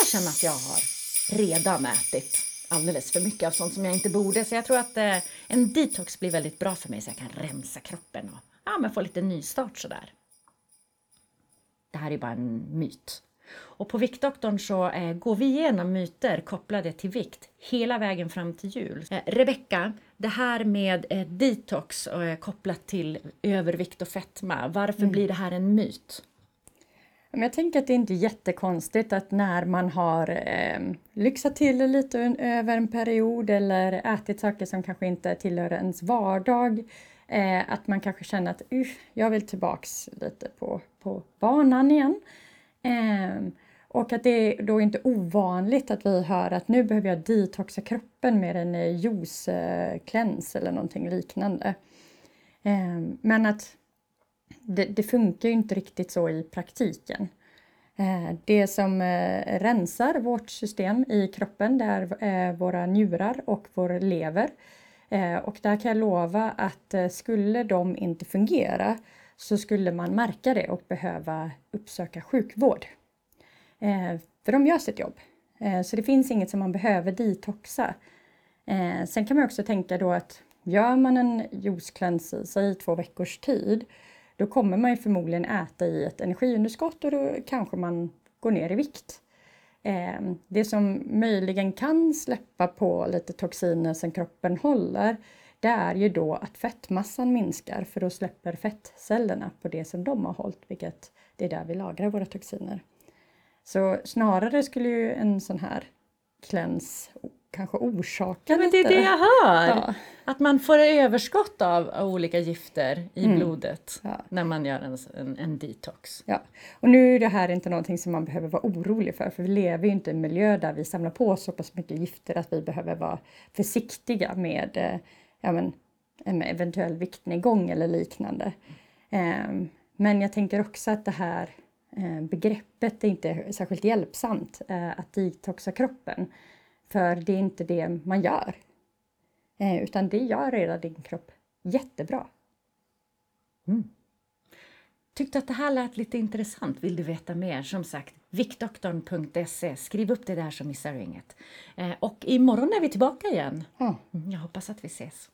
Jag känner att jag har redan ätit alldeles för mycket av sånt som jag inte borde. Så jag tror att eh, en detox blir väldigt bra för mig så jag kan rensa kroppen och ja, men få lite nystart sådär. Det här är bara en myt. Och på Viktdoktorn så eh, går vi igenom myter kopplade till vikt hela vägen fram till jul. Eh, Rebecka, det här med eh, detox eh, kopplat till övervikt och fetma, varför blir det här en myt? Men jag tänker att det är inte jättekonstigt att när man har eh, lyxat till det lite en, över en period eller ätit saker som kanske inte tillhör ens vardag, eh, att man kanske känner att jag vill tillbaks lite på, på banan igen. Eh, och att det är då inte ovanligt att vi hör att nu behöver jag detoxa kroppen med en eh, juice eh, eller någonting liknande. Eh, men att det, det, funkar ju inte riktigt så i praktiken. Eh, det som eh, rensar vårt system i kroppen det är eh, våra njurar och vår lever. Och där kan jag lova att skulle de inte fungera så skulle man märka det och behöva uppsöka sjukvård. För de gör sitt jobb. Så det finns inget som man behöver detoxa. Sen kan man också tänka då att gör man en juice cleanse, säg två veckors tid, då kommer man ju förmodligen äta i ett energiunderskott och då kanske man går ner i vikt. Ehm, det som möjligen kan släppa på lite toxiner som kroppen håller, det är ju då att fettmassan minskar för då släpper fettcellerna på det som de har hållit, vilket det är där vi lagrar våra toxiner. Så snarare skulle ju en sån här cleanse kanske orsakar ja, men Det är det jag hör! Ja. Att man får överskott av, av olika gifter i mm. blodet ja. när man gör en, en, en, detox. Ja, och nu är det här inte någonting som man behöver vara orolig för, för vi lever ju inte i en miljö där vi samlar på så pass mycket gifter att vi behöver vara försiktiga med, eh, ja, men, en eventuell viktnedgång eller liknande. Um, men jag tänker också att det här eh, begreppet är inte särskilt hjälpsamt, eh, att detoxa kroppen. För det är inte det man gör. Eh, utan det gör redan din kropp jättebra. Mm. Tyckte att det här lät lite intressant. Vill du veta mer? Som sagt, viktdoktorn.se. Skriv upp det där så missar du inget. Eh, och imorgon är vi tillbaka igen. Mm. Jag hoppas att vi ses.